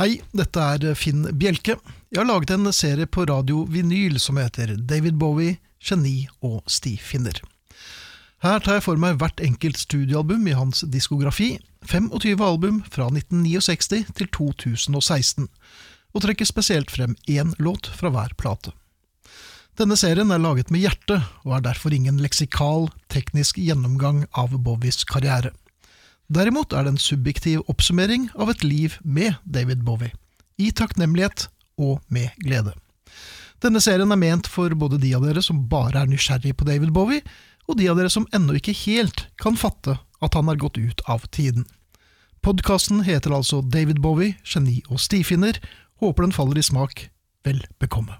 Hei, dette er Finn Bjelke. Jeg har laget en serie på radio vinyl som heter David Bowie, geni og stifinner. Her tar jeg for meg hvert enkelt studioalbum i hans diskografi, 25 album fra 1969 til 2016, og trekker spesielt frem én låt fra hver plate. Denne serien er laget med hjerte, og er derfor ingen leksikal, teknisk gjennomgang av Bowies karriere. Derimot er det en subjektiv oppsummering av et liv med David Bowie, i takknemlighet og med glede. Denne serien er ment for både de av dere som bare er nysgjerrig på David Bowie, og de av dere som ennå ikke helt kan fatte at han har gått ut av tiden. Podkasten heter altså David Bowie, geni og stifinner. Håper den faller i smak. Vel bekomme.